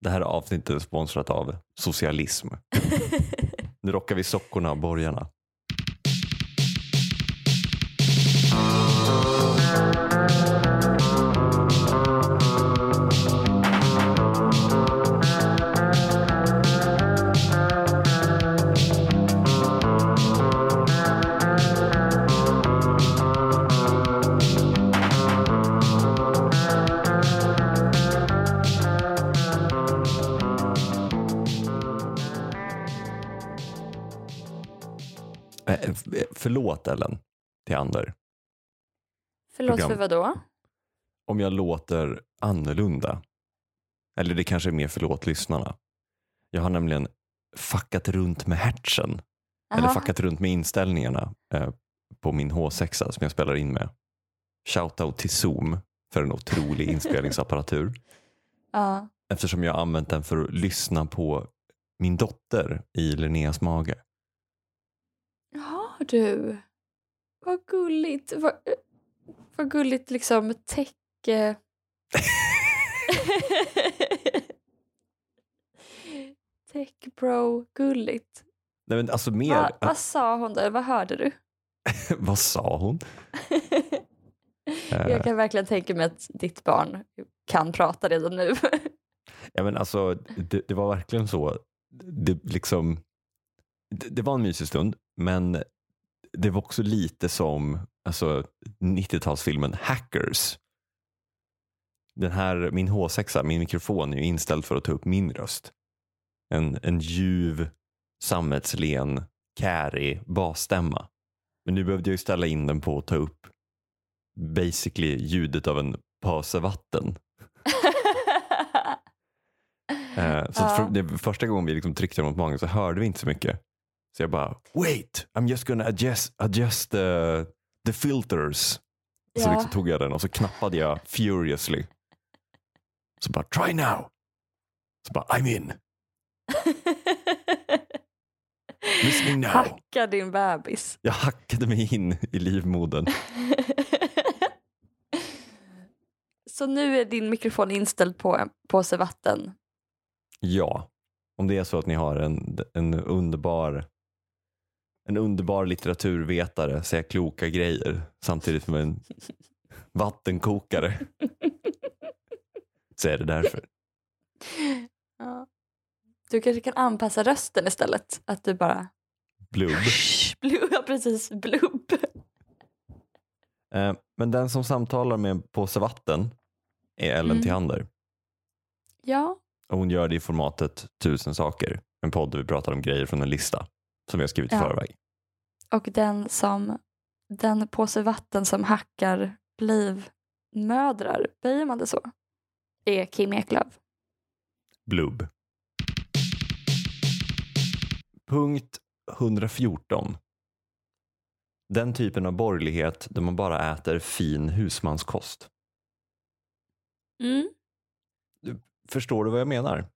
Det här avsnittet är sponsrat av socialism. Nu rockar vi sockorna och borgarna. Förlåt Ellen, till Ander. Förlåt Program. för vad då? Om jag låter annorlunda. Eller det kanske är mer förlåt lyssnarna. Jag har nämligen fuckat runt med hertzen. Eller Jaha. fuckat runt med inställningarna eh, på min H6 som jag spelar in med. Shoutout till Zoom för en otrolig inspelningsapparatur. Ja. Eftersom jag har använt den för att lyssna på min dotter i Linneas mage. Du? Vad gulligt. Vad, vad gulligt liksom täcke... Tech bro gulligt. Nej, men alltså mer, Va, vad sa hon där? Vad hörde du? vad sa hon? Eh. Jag kan verkligen tänka mig att ditt barn kan prata redan nu. Ja, men alltså, det, det var verkligen så. Det, liksom, det, det var en mysig stund, men det var också lite som alltså, 90-talsfilmen Hackers. Den här, min H6, min mikrofon är ju inställd för att ta upp min röst. En, en ljuv, sammetslen, kärig basstämma. Men nu behövde jag ställa in den på att ta upp basically ljudet av en påse vatten. Eh, så för, det, första gången vi liksom tryckte mot magen så hörde vi inte så mycket. Så jag bara, wait, I'm just gonna adjust, adjust the, the filters. Så Ja. liksom tog jag den och så knappade jag furiously. Så bara, try now. Så bara, I'm in. Listening now. Hacka din bebis. Jag hackade mig in i livmodern. Så nu är din mikrofon inställd på en påse vatten. Ja, om det är så att ni har en, en underbar en underbar litteraturvetare säga kloka grejer samtidigt som en vattenkokare så är det därför. Ja. Du kanske kan anpassa rösten istället. Att du bara... Blubb. Blubb, ja, precis. Blubb. Eh, men den som samtalar med en påse vatten är Ellen Mm. Theander. Ja. Och hon gör det i formatet Tusen saker. En podd där vi pratar om grejer från en lista som vi har skrivit i Ja. förväg. Och den som... Den påse vatten som hackar livmödrar, böjer man det så? Är Kim Eklöf. Blubb. Punkt 114. Den typen av borgerlighet där man bara äter fin husmanskost. Mm. Förstår du vad jag menar?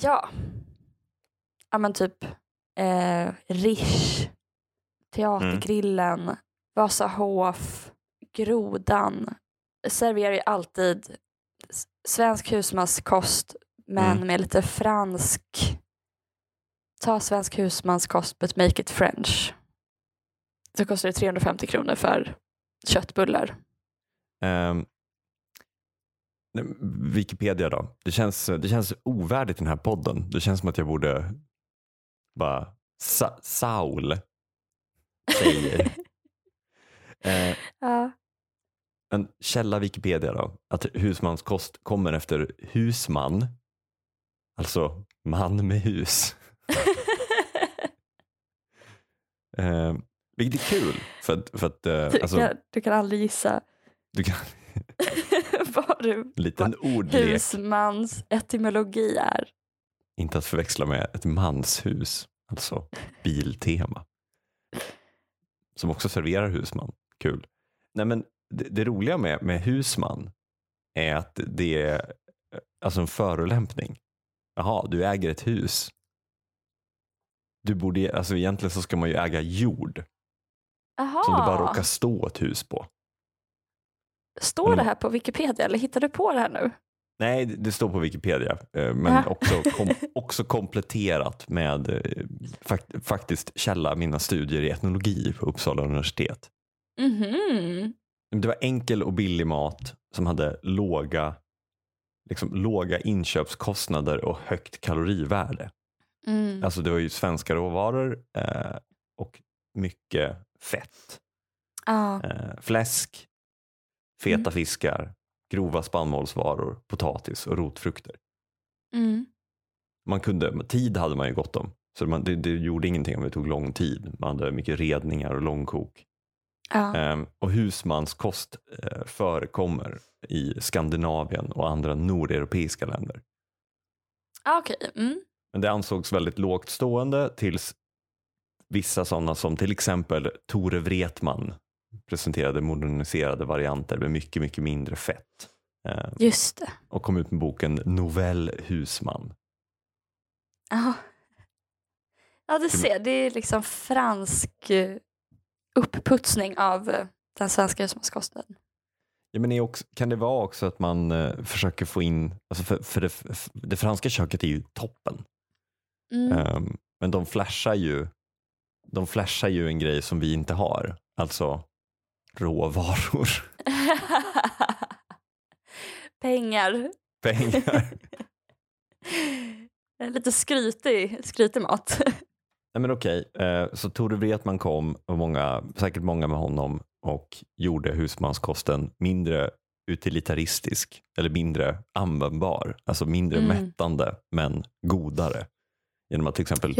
Ja. Ja men typ eh, Rish, Teatergrillen, Vasahof, Grodan serverar ju alltid svensk husmanskost men Mm. med lite fransk. Ta svensk husmanskost but make it French. Så kostar det 350 kronor för köttbullar. Nej, Wikipedia då. Det känns, det känns ovärdigt den här podden. Det känns som att jag borde bara Sa- Saul säger. Eh, Ja. En källa Wikipedia då, att husmanskost kommer efter husman, alltså man med hus. Eh, vilket är kul för att, för att eh, Du, alltså, kan, du kan aldrig gissa du kan, vad du en liten ordlek, husmans etymologi är. Inte att förväxla med ett manshus, alltså Biltema. Som också serverar husman, kul. Nej men det, det roliga med, med husman är att det är alltså en förolämpning. Jaha, du äger ett hus. Du borde, alltså egentligen så ska man ju äga jord Aha. som det bara råkar stå ett hus på. Står det här på Wikipedia eller hittar du på det här nu? Nej, det står på Wikipedia, eh, men också, kom, också kompletterat med eh, fakt, faktiskt källa mina studier i etnologi på Uppsala universitet. Mhm. Det var enkel och billig mat som hade låga, liksom, låga inköpskostnader och högt kalorivärde. Mm. Alltså det var ju svenska råvaror eh, och mycket fett. Ja. Eh, fläsk, feta Mm. fiskar, grova spannmålsvaror, potatis och rotfrukter. Mm. Man kunde, tid hade man ju gott om. Så man, det, det gjorde ingenting om det tog lång tid. Man hade mycket redningar och långkok. Ja. Ehm, och husmanskost eh, förekommer i Skandinavien och andra nordeuropeiska länder. Ah, Okej. Mm. Men det ansågs väldigt lågt stående tills vissa sådana som till exempel Tore Wretman presenterade moderniserade varianter med mycket, mycket mindre fett. Eh, Just det. och kom ut med boken Novell Husman. Ja. Ja, du ser. Det är liksom fransk eh, uppputsning av eh, den svenska husmanskosten. Ja, men också, kan det vara också att man försöker få in, alltså för, för det, f- det franska köket är ju toppen. Mm. Ehm, men de flashar ju de flashar ju en grej som vi inte har, alltså råvaror, Pengar. pengar. Lite skrytig, skrytig mat. Nej men okej, eh, så Tore Wretman kom och många, säkert många med honom och gjorde husmanskosten mindre utilitaristisk eller mindre användbar, alltså mindre Mm. mättande men godare. Genom att till exempel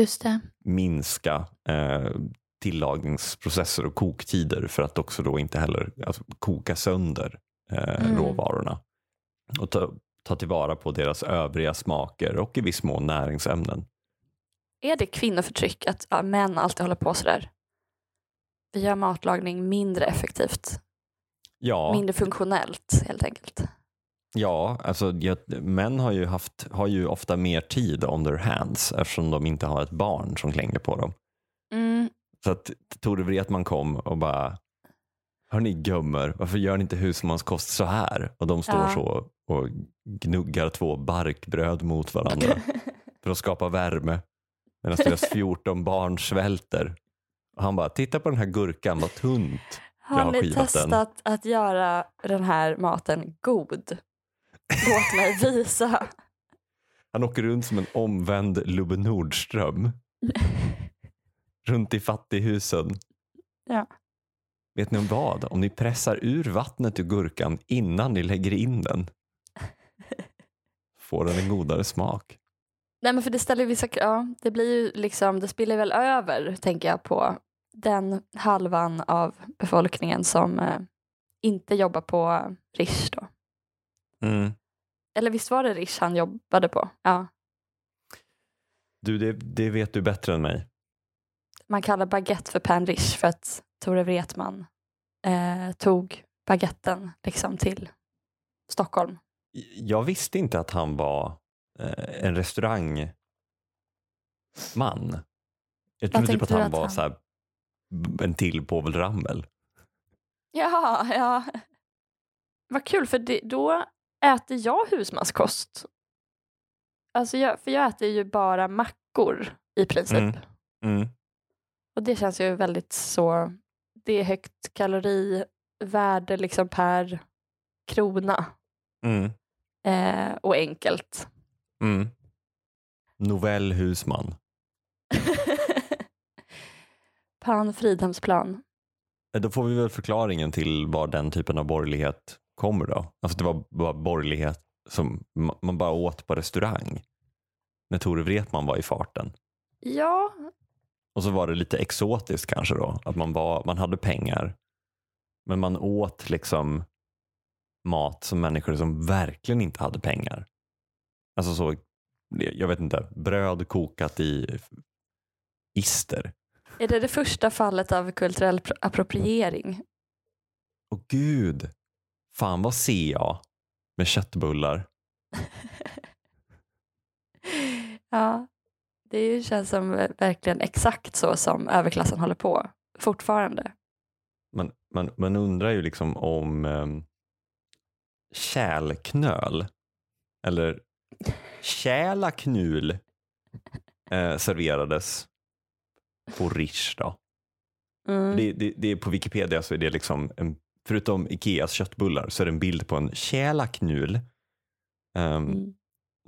minska eh, tillagningsprocesser och koktider för att också då inte heller alltså, koka sönder eh, Mm. råvarorna och ta, ta tillvara på deras övriga smaker och i viss mån näringsämnen. Är det kvinnoförtryck att ja, män alltid håller på sådär? Vi gör matlagning mindre effektivt, Ja, mindre funktionellt helt enkelt. ja alltså, män har ju, haft, har ju ofta mer tid on their hands eftersom de inte har ett barn som klänger på dem. Mm. Så att Tore Wretman kom och bara Hörni gummor, varför gör ni inte husmanskost så här? Och de står Ja. så och gnuggar två barkbröd mot varandra för att skapa värme medan deras 14 barn svälter. Och han bara, titta på den här gurkan, vad tunt. Har har ni skivat den. testat att göra den här maten god? Låt mig visa. Han åker runt som en omvänd Lubbe Nordström runt i fattighusen. Ja. Vet ni om vad? Om ni pressar ur vattnet ur gurkan innan ni lägger in den får den en godare smak. Nej men för det ställer vissa ja, det blir ju liksom, det spiller väl över tänker jag på den halvan av befolkningen som eh, inte jobbar på Rish då. Mm. Eller visst var det Rish han jobbade på? Ja. Du, det, det vet du bättre än mig. Man kallar baguette för pan Rish för att Tore Wretman eh, tog baguetten liksom till Stockholm. Jag visste inte att han var eh, en restaurangman. Jag trodde typ att han att var han- så här, en till Povel Ramel. Ja, ja. Vad kul för det, då äter jag husmanskost. Alltså jag, för jag äter ju bara mackor i princip. Mm. Mm. Och det känns ju väldigt så, det är högt kalorivärde liksom per krona. Mm. Eh, och enkelt. Mm. Novell Husman. Pan Fridhemsplan. Eh, Då får vi väl förklaringen till var den typen av borgerlighet kommer då. Alltså det var bara borgerlighet som ma- man bara åt på restaurang. När Tore Wretman var i farten. Ja, Och så var det lite exotiskt kanske då. Att man, var, man hade pengar. Men man åt liksom mat som människor som verkligen inte hade pengar. Alltså så, jag vet inte, bröd kokat i ister. är det det första fallet av kulturell pro- appropriering? Och gud, fan vad ser jag med köttbullar? ja, det känns som verkligen exakt så som överklassen håller på fortfarande. Man, man, man undrar ju liksom om um, kärlknöl eller tjälaknul eh, serverades på Rish. Då. Mm. Det, det, det är på Wikipedia så är det liksom, en, förutom Ikeas köttbullar, så är det en bild på en tjälaknul ehm, Mm.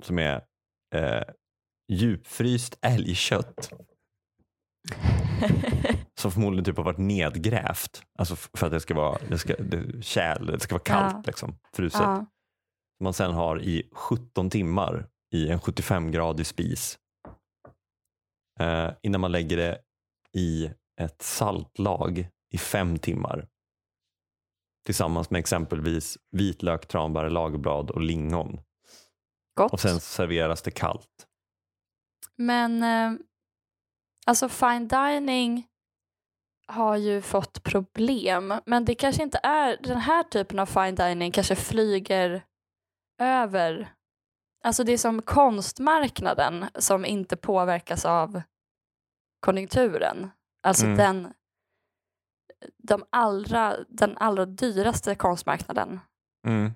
som är eh, djupfryst älgkött som förmodligen typ har varit nedgrävt. Alltså för att det ska vara det ska, det, kärl, det ska vara kallt, Ja. liksom, fruset. ja. Man sen har i 17 timmar i en 75-gradig spis. Eh, innan man lägger det i ett saltlag i fem timmar. Tillsammans med exempelvis vitlök, tranbär, lagerblad och lingon. Gott. Och sen serveras det kallt. Men eh, alltså fine dining har ju fått problem. Men det kanske inte är den här typen av fine dining kanske flyger över. Alltså det är som konstmarknaden som inte påverkas av konjunkturen. Alltså Mm. den, de allra, den allra dyraste konstmarknaden Mm.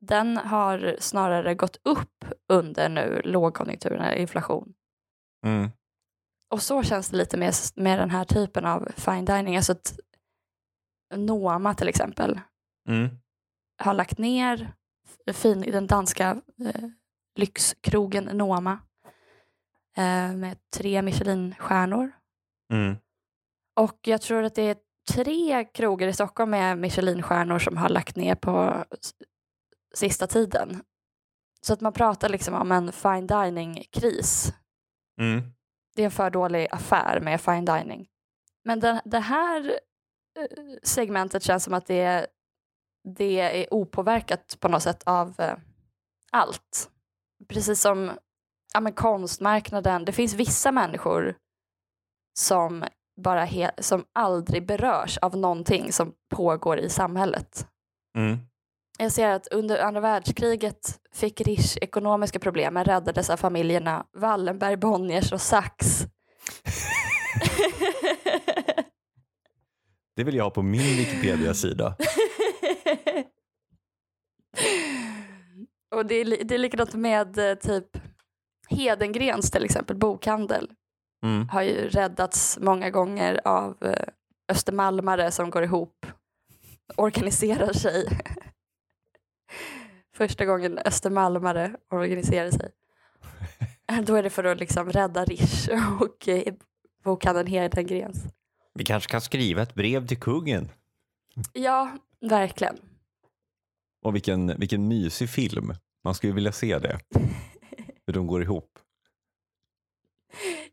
den har snarare gått upp under nu lågkonjunkturen, inflation. Mm. Och så känns det lite med, med den här typen av fine dining. Alltså att Noma till exempel Mm. har lagt ner fin, den danska eh, lyxkrogen Noma eh, med tre Michelinstjärnor. Mm. Och jag tror att det är tre krogar i Stockholm med Michelinstjärnor som har lagt ner på sista tiden. Så att man pratar liksom om en fine dining-kris. Mm. Det är en för dålig affär med fine dining. Men den, det här eh, segmentet känns som att det, det är opåverkat på något sätt av eh, allt. Precis som ja, men konstmarknaden. Det finns vissa människor som, bara som aldrig berörs av någonting som pågår i samhället. Mm. Jag ser att under andra världskriget fick Rish ekonomiska problem men räddades av familjerna Wallenberg, Bonniers och Sachs. Det vill jag ha på min Wikipedia-sida. och det är, det är likadant med eh, typ Hedengrens till exempel, bokhandel. Mm. Har ju räddats många gånger av eh, östermalmare som går ihop, organiserar sig. Första gången östermalmare organiserar sig. Då är det för att liksom rädda Rish och eh, bokhandeln Hedengrens. Vi kanske kan skriva ett brev till kungen. Ja, verkligen. Och vilken, vilken mysig film. Man skulle vilja se det. Hur de går ihop.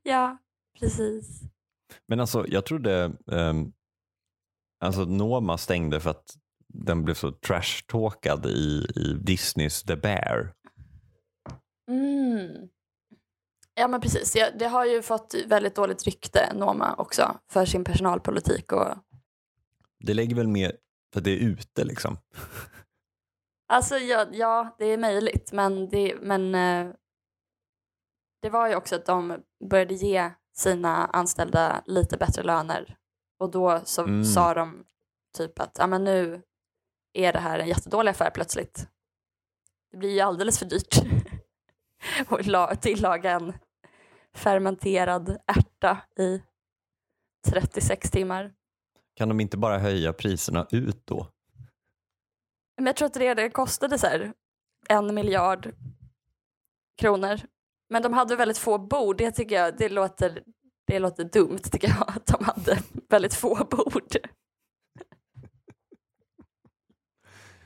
Ja, precis. Men alltså jag trodde um, alltså Noma stängde för att den blev så trash-talkad i, i Disneys The Bear. Mm. Ja men precis, det, har ju fått väldigt dåligt rykte Noma också för sin personalpolitik och Det lägger väl mer för att det är ute liksom. Alltså ja, ja det är möjligt men, det, men eh, det var ju också att de började ge sina anställda lite bättre löner och då så Mm. sa de typ att ja, men nu är det här en jättedålig affär plötsligt. Det blir ju alldeles för dyrt att la- tillaga en fermenterad ärta i 36 timmar. Kan de inte bara höja priserna ut då? Men jag tror att det, det kostade så här en miljard kronor. Men de hade väldigt få bord. Det tycker jag det låter, det låter dumt tycker jag att de hade väldigt få bord.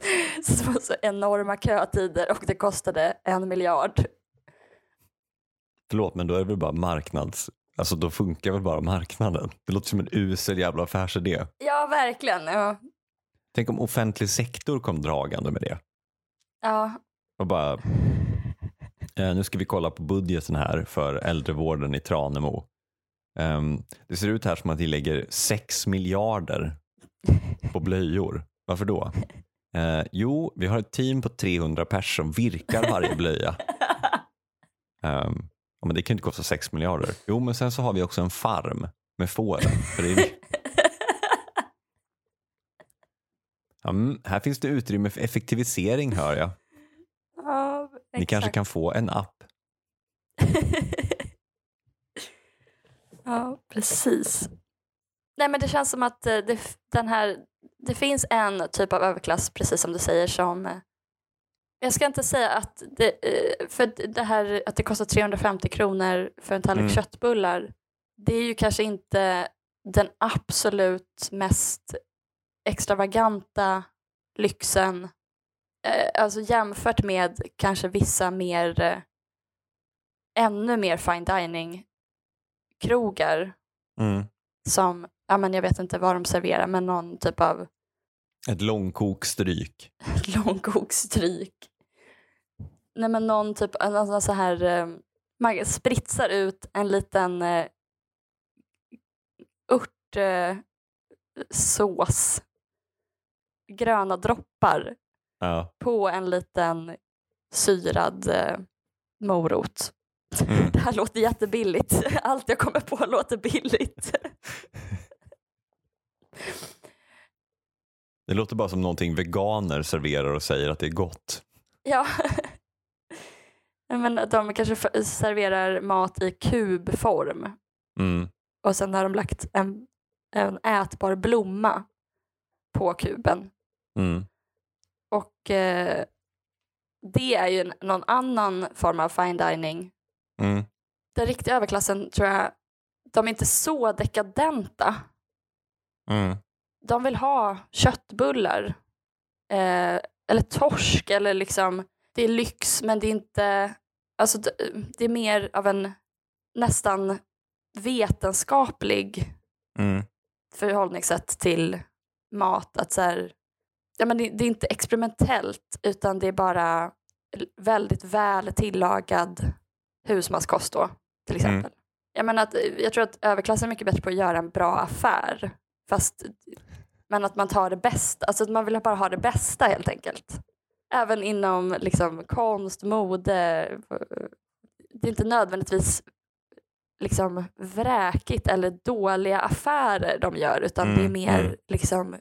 Så det var så enorma kötider och det kostade en miljard. Förlåt men då är det väl bara marknads... Alltså då funkar väl bara marknaden. Det låter som en usel jävla affärsidé. Ja, verkligen. Ja. Tänk om offentlig sektor kom dragande med det. ja. Och bara, eh, nu ska vi kolla på budgeten här för äldrevården i Tranemo. Ehm, det ser ut här som att vi lägger 6 miljarder på blöjor. Varför då? Eh, jo, vi har ett team på 300 pers som virkar varje blöja. Ja, men det kan ju inte kosta 6 miljarder. Jo, men sen så har vi också en farm med får. Ja, mm, här finns det utrymme för effektivisering hör jag. Ja, Ni kanske kan få en app. ja, precis. Nej, men det känns som att eh, det, den här, det finns en typ av överklass, precis som du säger, som... eh, Jag ska inte säga att det, eh, för det här att det kostar 350 kronor för en tallrik Mm. köttbullar, det är ju kanske inte den absolut mest extravaganta lyxen. Eh, Alltså jämfört med kanske vissa mer, ännu mer fine dining krogar Mm. som, ja men jag vet inte vad de serverar, men någon typ av Ett långkokstryk. långkokstryk. Nej men någon typ, en, en så här, eh, man spritsar ut en liten eh, ört, eh, gröna droppar Ja. på en liten syrad eh, morot. Mm. Det här låter jättebilligt. Allt jag kommer på låter billigt. Det låter bara som någonting veganer serverar och säger att det är gott. Ja. Men de kanske serverar mat i kubform Mm. och sen har de lagt en, en ätbar blomma på kuben. Mm. Och eh, det är ju någon annan form av fine dining. Mm. Den riktiga överklassen tror jag, de är inte så dekadenta. Mm. De vill ha köttbullar eh, eller torsk eller liksom, det är lyx men det är inte, alltså det, det är mer av en nästan vetenskaplig Mm. förhållningssätt till mat. Att så här, ja, men det, det är inte experimentellt utan det är bara väldigt väl tillagad husmanskost då till Mm. exempel. Jag, menar att, jag tror att överklassen är mycket bättre på att göra en bra affär. Fast, men att man tar det bästa, alltså att man vill bara ha det bästa helt enkelt. Även inom liksom, konst, mode. Det är inte nödvändigtvis liksom vräkigt eller dåliga affärer de gör utan det är Mm, mer mm. liksom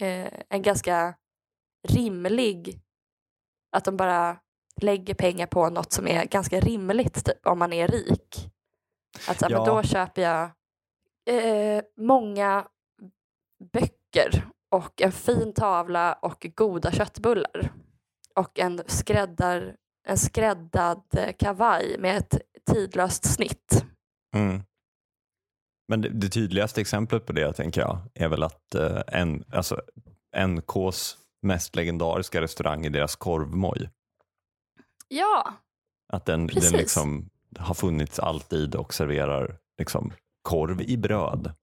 eh, en ganska rimlig att de bara lägger pengar på något som är ganska rimligt typ, om man är rik. Att så här, men Ja. då köper jag eh, många böcker och en fin tavla och goda köttbullar och en, skräddar, en skräddad eh, kavaj med ett tidlöst snitt. Mm. Men det, det tydligaste exemplet på det tänker jag är väl att eh, en, alltså, NKs mest legendariska restaurang är deras korvmoj. Ja, Att den, den liksom har funnits alltid och serverar liksom, korv i bröd.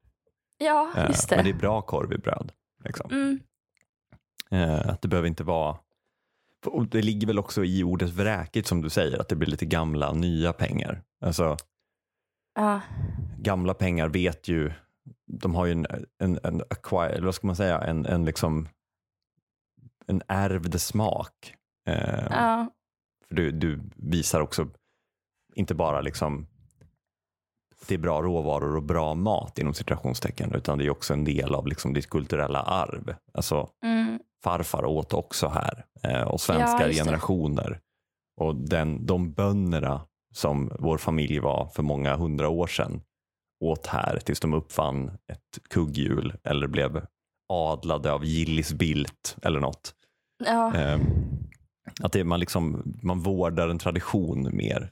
ja Eh, just det. Men det är bra korv i bröd. Liksom. Mm, Eh, att det behöver inte vara och det ligger väl också i ordet vräkigt som du säger, att det blir lite gamla nya pengar. Alltså ja, gamla pengar vet ju, de har ju en, en, en acquire, vad ska man säga, en, en liksom en ärvd smak. Ja, För du, du visar också inte bara liksom det är bra råvaror och bra mat inom citationstecken utan det är också en del av liksom ditt kulturella arv. Alltså mm, farfar åt också här eh, och Ja, svenskar det. generationer. Och den, de bönderna som vår familj var för många hundra år sedan åt här tills de uppfann ett kugghjul eller blev adlade av Gillis Bildt eller något. ja, Eh, att det, man, liksom, man vårdar en tradition mer.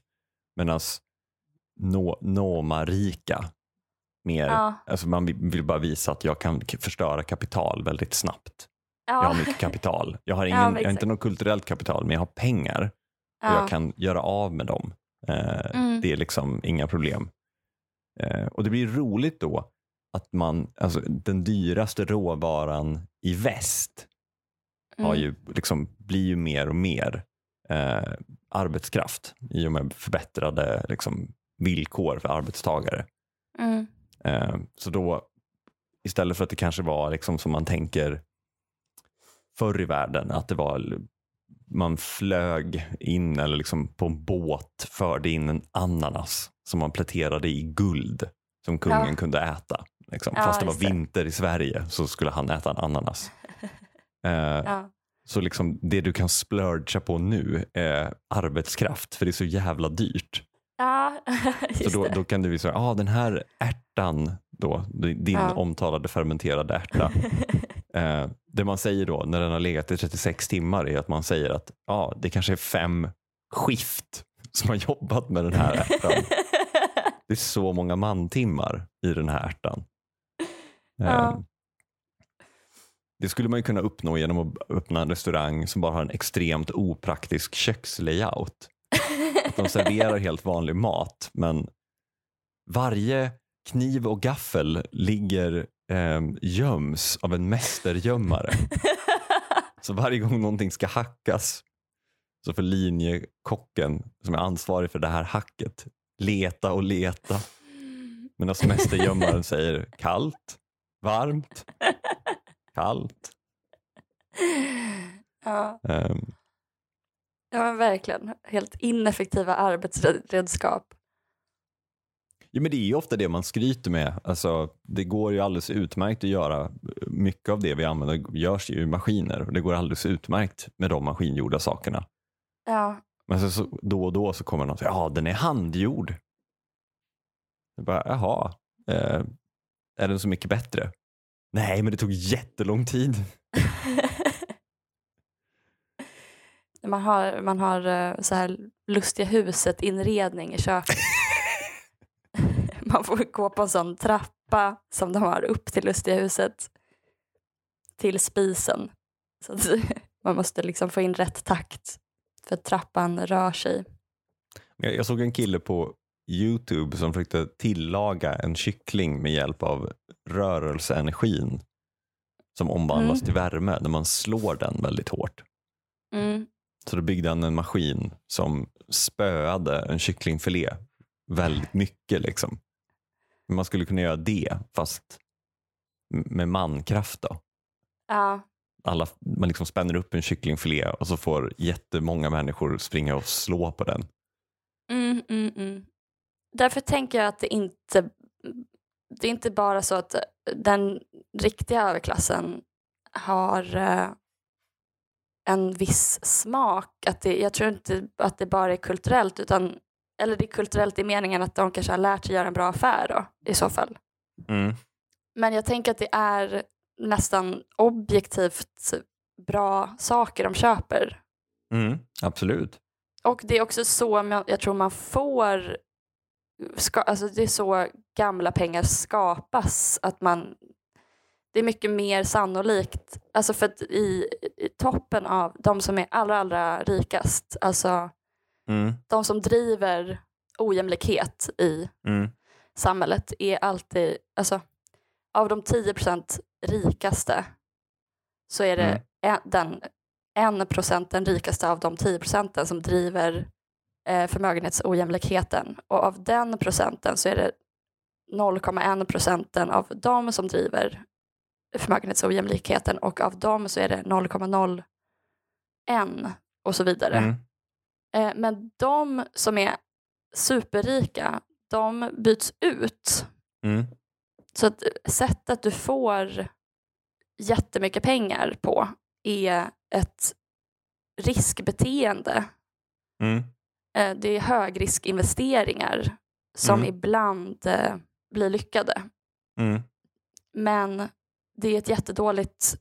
Medan no, Noma-rika mer, ja, alltså man vill, bara visa att jag kan förstöra kapital väldigt snabbt. Jag har ja, mycket kapital. Jag har, Ja, ingen, men jag har inte något kulturellt kapital men jag har pengar och ja, jag kan göra av med dem. Eh, Mm. Det är liksom inga problem. Eh, och det blir roligt då att man, alltså den dyraste råvaran i väst har mm, ju, liksom, blir ju mer och mer eh, arbetskraft i och med förbättrade liksom, villkor för arbetstagare. mm, Eh, så då istället för att det kanske var liksom som man tänker förr i världen, att det var man flög in eller liksom på en båt förde in en ananas som man pläterade i guld som kungen Ja. kunde äta. Liksom. Ja, Fast det var det. vinter i Sverige så skulle han äta en ananas. Eh, ja, Så liksom det du kan splurgea på nu är arbetskraft för det är så jävla dyrt. Ja, Så just då, det. då kan du visa, ah, den här ärtan då, din Ja. omtalade fermenterade ärta. Eh, det man säger då när den har legat i 36 timmar är att man säger att ja, det kanske är fem skift som har jobbat med den här ärtan. Det är så många mantimmar i den här ärtan. Eh, Ja. Det skulle man ju kunna uppnå genom att öppna en restaurang som bara har en extremt opraktisk kökslayout. Att de serverar helt vanlig mat men varje kniv och gaffel ligger eh, göms av en mästergömmare. Så varje gång någonting ska hackas så får linjekocken som är ansvarig för det här hacket leta och leta. Medan mästergömmaren säger kallt, varmt, kallt. ja. Ehm, ja, men verkligen. Helt ineffektiva arbetsredskap. Ja, men det är ju ofta det man skryter med. Alltså, det går ju alldeles utmärkt att göra. Mycket av det vi använder görs ju i maskiner och det går alldeles utmärkt med de maskingjorda sakerna. Ja, Men så, så, då och då så kommer någon och säger ja den är handgjord. Jag bara, Jaha, eh, är den så mycket bättre? Nej, men det tog jättelång tid. man har, man har eh, så här lustiga huset-inredning i köket. man får gå på en sån trappa som de har upp till lustiga huset. Till spisen. Så man måste liksom få in rätt takt för att trappan rör sig. Jag, jag såg en kille på Youtube som försökte tillaga en kyckling med hjälp av rörelseenergin som omvandlas Mm. till värme när man slår den väldigt hårt. Mm. Så då byggde han en maskin som spöade en kycklingfilé väldigt mycket. Liksom. Man skulle kunna göra det fast med mankraft. Då. Ja, Alla, man liksom spänner upp en kycklingfilé och så får jättemånga människor springa och slå på den. Mm, mm, mm. Därför tänker jag att det inte det är inte bara så att den riktiga överklassen har eh, en viss smak. Att det, jag tror inte att det bara är kulturellt utan eller det är kulturellt i meningen att de kanske har lärt sig göra en bra affär då, i så fall. Men jag tänker att det är nästan objektivt bra saker de köper. Mm, absolut. Och det är också så jag tror man får, ska, alltså det är så gamla pengar skapas. Att man, det är mycket mer sannolikt, alltså för att i, i toppen av de som är allra, allra rikast, alltså Mm, de som driver ojämlikhet i mm, samhället är alltid, alltså av de 10% rikaste så är det Mm. en, den en procenten rikaste av de 10 procenten som driver eh, förmögenhetsojämlikheten. Och av den procenten så är det 0,1 procenten av dem som driver förmögenhetsojämlikheten och av dem så är det 0,01 och så vidare. mm, Eh, men de som är superrika, de byts ut. mm, Så att sättet du får jättemycket pengar på är ett riskbeteende. mm, Eh, Det är högriskinvesteringar som Mm. ibland eh, blir lyckade. mm, Men det är ett jättedåligt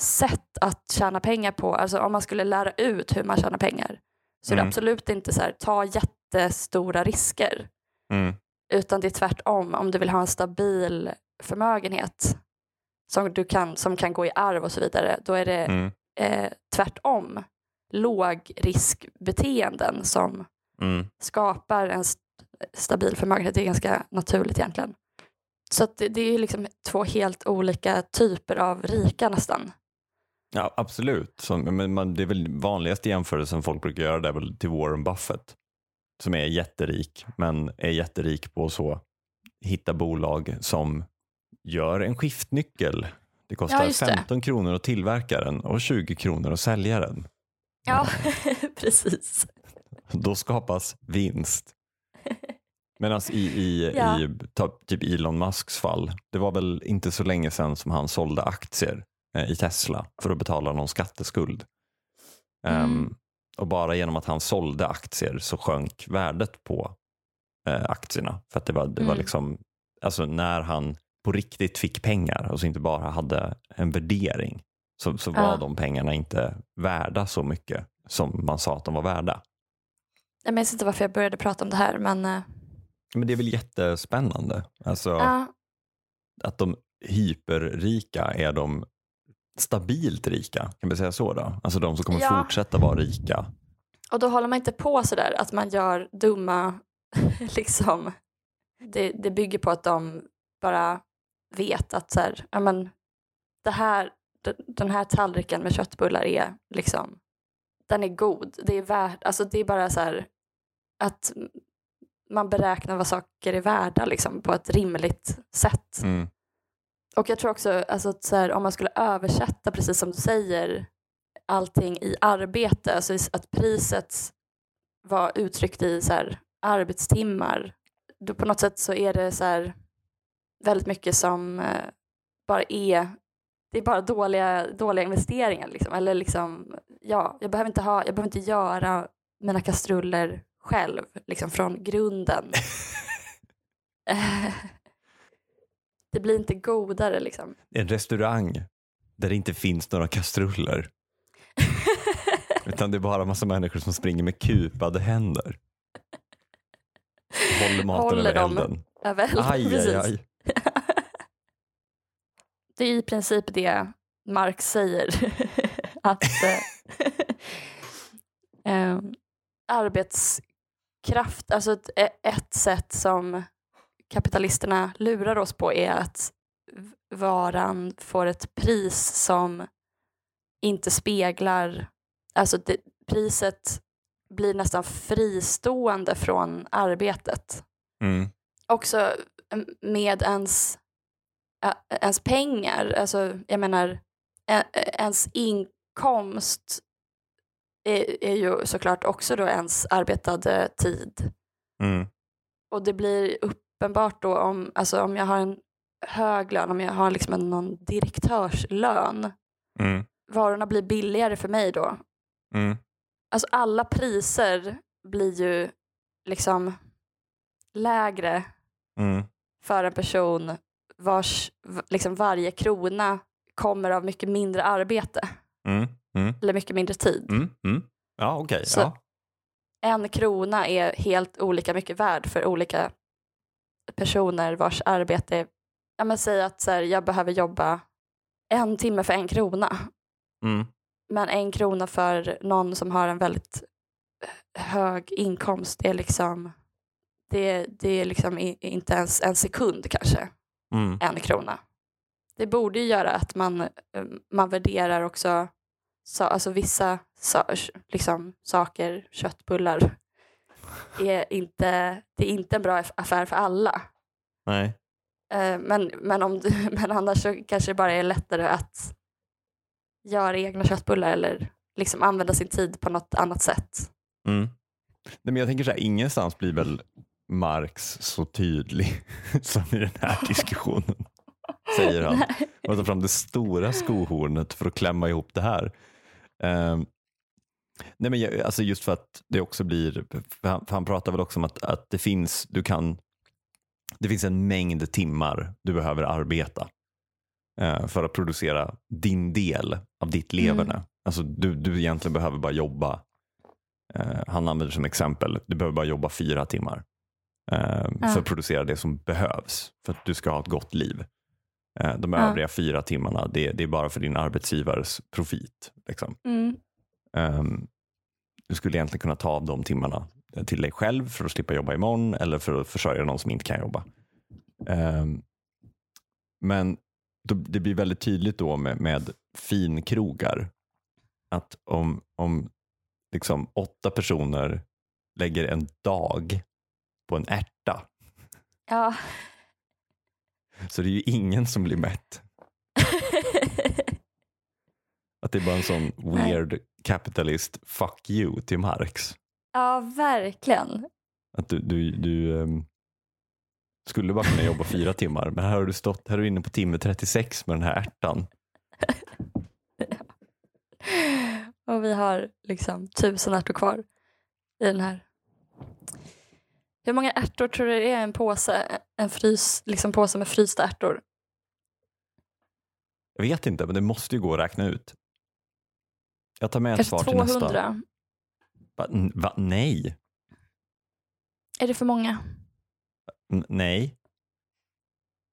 sätt att tjäna pengar på. Alltså om man skulle lära ut hur man tjänar pengar så är det Mm. absolut inte så här, ta jättestora risker. mm, Utan det är tvärtom. Om du vill ha en stabil förmögenhet som, du kan, som kan gå i arv och så vidare, då är det mm, eh, tvärtom lågriskbeteenden som mm. skapar en st- stabil förmögenhet. Det är ganska naturligt egentligen. Så det, det är liksom två helt olika typer av rika nästan. Ja, absolut. Så, men man, det är väl vanligaste jämförelsen folk brukar göra det är väl till Warren Buffett som är jätterik men är jätterik på så hitta bolag som gör en skiftnyckel. Det kostar Ja, just det. 15 kronor att tillverka den och 20 kronor att sälja den. Ja, precis. Då skapas vinst. Medan i, i, Ja. i typ Elon Musks fall, det var väl inte så länge sedan som han sålde aktier eh, i Tesla för att betala någon skatteskuld. Ehm, Mm. och bara genom att han sålde aktier så sjönk värdet på eh, aktierna. För att det var, det var Mm. liksom, alltså när han på riktigt fick pengar och så inte bara hade en värdering så, så var Ja. de pengarna inte värda så mycket som man sa att de var värda. Jag minns inte varför jag började prata om det här men uh, Men det är väl jättespännande. Alltså, ja, Att de hyperrika är de stabilt rika, kan vi säga så då? Alltså de som kommer Ja. fortsätta vara rika. och då håller man inte på sådär att man gör dumma, liksom, det, det bygger på att de bara vet att så här, ja, men, det här, den här tallriken med köttbullar är liksom, den är god. Det är värt, alltså det är bara så här att man beräknar vad saker är värda liksom, på ett rimligt sätt. Mm. Och jag tror också alltså, att så här, om man skulle översätta, precis som du säger, allting i arbete, alltså att priset var uttryckt i så här, arbetstimmar, då på något sätt så är det så här, väldigt mycket som eh, bara är det är bara dåliga, dåliga investeringar. Liksom. Eller liksom, ja, jag, behöver inte ha, jag behöver inte göra mina kastruller själv liksom, från grunden. det blir inte godare liksom. En restaurang där det inte finns några kastruller. Utan det är bara massa människor som springer med kupade händer. Håller maten Håller över dem elden. Över elden, Aj, aj, precis. aj. Det är i princip det Marx säger. att eh, eh, arbetskraft, alltså ett, ett sätt som kapitalisterna lurar oss på är att varan får ett pris som inte speglar, alltså det, priset blir nästan fristående från arbetet. Mm. Också med ens, ens pengar, alltså jag menar ens inkomst är, är ju såklart också då ens arbetade tid. Mm. Och det blir uppenbart då om, alltså om jag har en hög lön, om jag har liksom en, någon direktörslön, Mm. varorna blir billigare för mig då. Mm. Alltså alla priser blir ju liksom lägre Mm. för en person vars liksom varje krona kommer av mycket mindre arbete Mm. Mm. eller mycket mindre tid. Mm. Mm. Ja, okej. Så- Ja. En krona är helt olika mycket värd för olika personer vars arbete ja men säg att så här, jag behöver jobba en timme för en krona. Mm. Men en krona för någon som har en väldigt hög inkomst är liksom, det, det är liksom inte ens en sekund kanske. Mm. en krona. Det borde ju göra att man, eh, man värderar också sa, alltså vissa sa, liksom, saker, köttbullar, är inte, det är inte en bra aff- affär för alla. Nej. Eh, Men, men, om, du- men annars så kanske det bara är lättare att göra egna köttbullar eller liksom använda sin tid på något annat sätt. Mm. Nej, men jag tänker så här, ingenstans blir väl Marx så tydlig som i den här diskussionen. Säger han. Och tar fram det stora skohornet för att klämma ihop det här. Ehm, nej men jag, alltså just för att det också blir, för han, han pratar väl också om att, att det finns, du kan, det finns en mängd timmar du behöver arbeta eh, för att producera din del av ditt leverne. Alltså du, du egentligen behöver bara jobba, eh, han använder som exempel, du behöver bara jobba fyra timmar eh, Ja. för att producera det som behövs för att du ska ha ett gott liv. Eh, De Ja. övriga fyra timmarna, det, det är bara för din arbetsgivares profit. Liksom. Mm. Ehm, du skulle egentligen kunna ta av de timmarna till dig själv för att slippa jobba imorgon eller för att försörja någon som inte kan jobba. Ehm, men det blir väldigt tydligt då med, med finkrogar att om, om liksom åtta personer lägger en dag på en ärta Ja. Så det är ju ingen som blir mätt. Att det är bara en sån weird capitalist fuck you till Marx. ja, verkligen. Att du, du, du ehm, skulle bara kunna jobba fyra timmar men här har du stått, här är du inne på timme 36 med den här ärtan. Och vi har liksom tusen ärtor kvar i den här. Hur många ärtor tror du det är i en påse? En frys, liksom påse med frysta ärtor? Jag vet inte, men det måste ju gå att räkna ut. Jag tar med ett svar till nästa. 200? Va, va, nej, Är det för många? N- nej.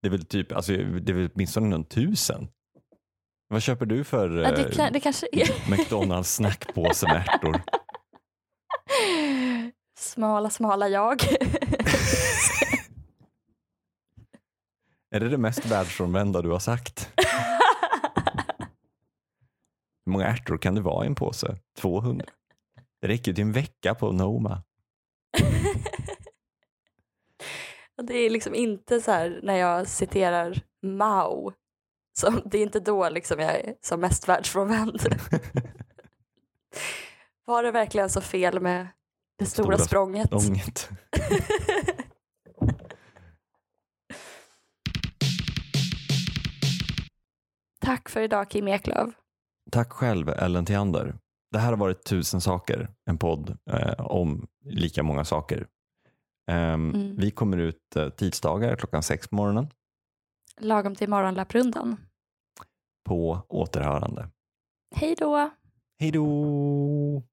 Det är väl typ, alltså, det är väl åtminstone någon tusen. Vad köper du för Ja, det, eh, kan, det kanske är. McDonalds snackpåse med ärtor? Smala, smala jag. Är det det mest världsfrånvända du har sagt? Hur många ärtor kan det vara i en påse? 200? Det räcker till en vecka på Noma. Det är liksom inte så här när jag citerar Mao. Som, det är inte då liksom jag är som mest världsfrånvänd. Var det verkligen så fel med det stora, Stora språnget? Ånget. Tack för idag Kim Eklöf. Tack själv Ellen Theander. Det här har varit Tusen saker, en podd eh, om lika många saker. Ehm, Mm. Vi kommer ut eh, tisdagar klockan sex på morgonen Lagom till morgonlapprundan. på återhörande. Hej då! Hej då!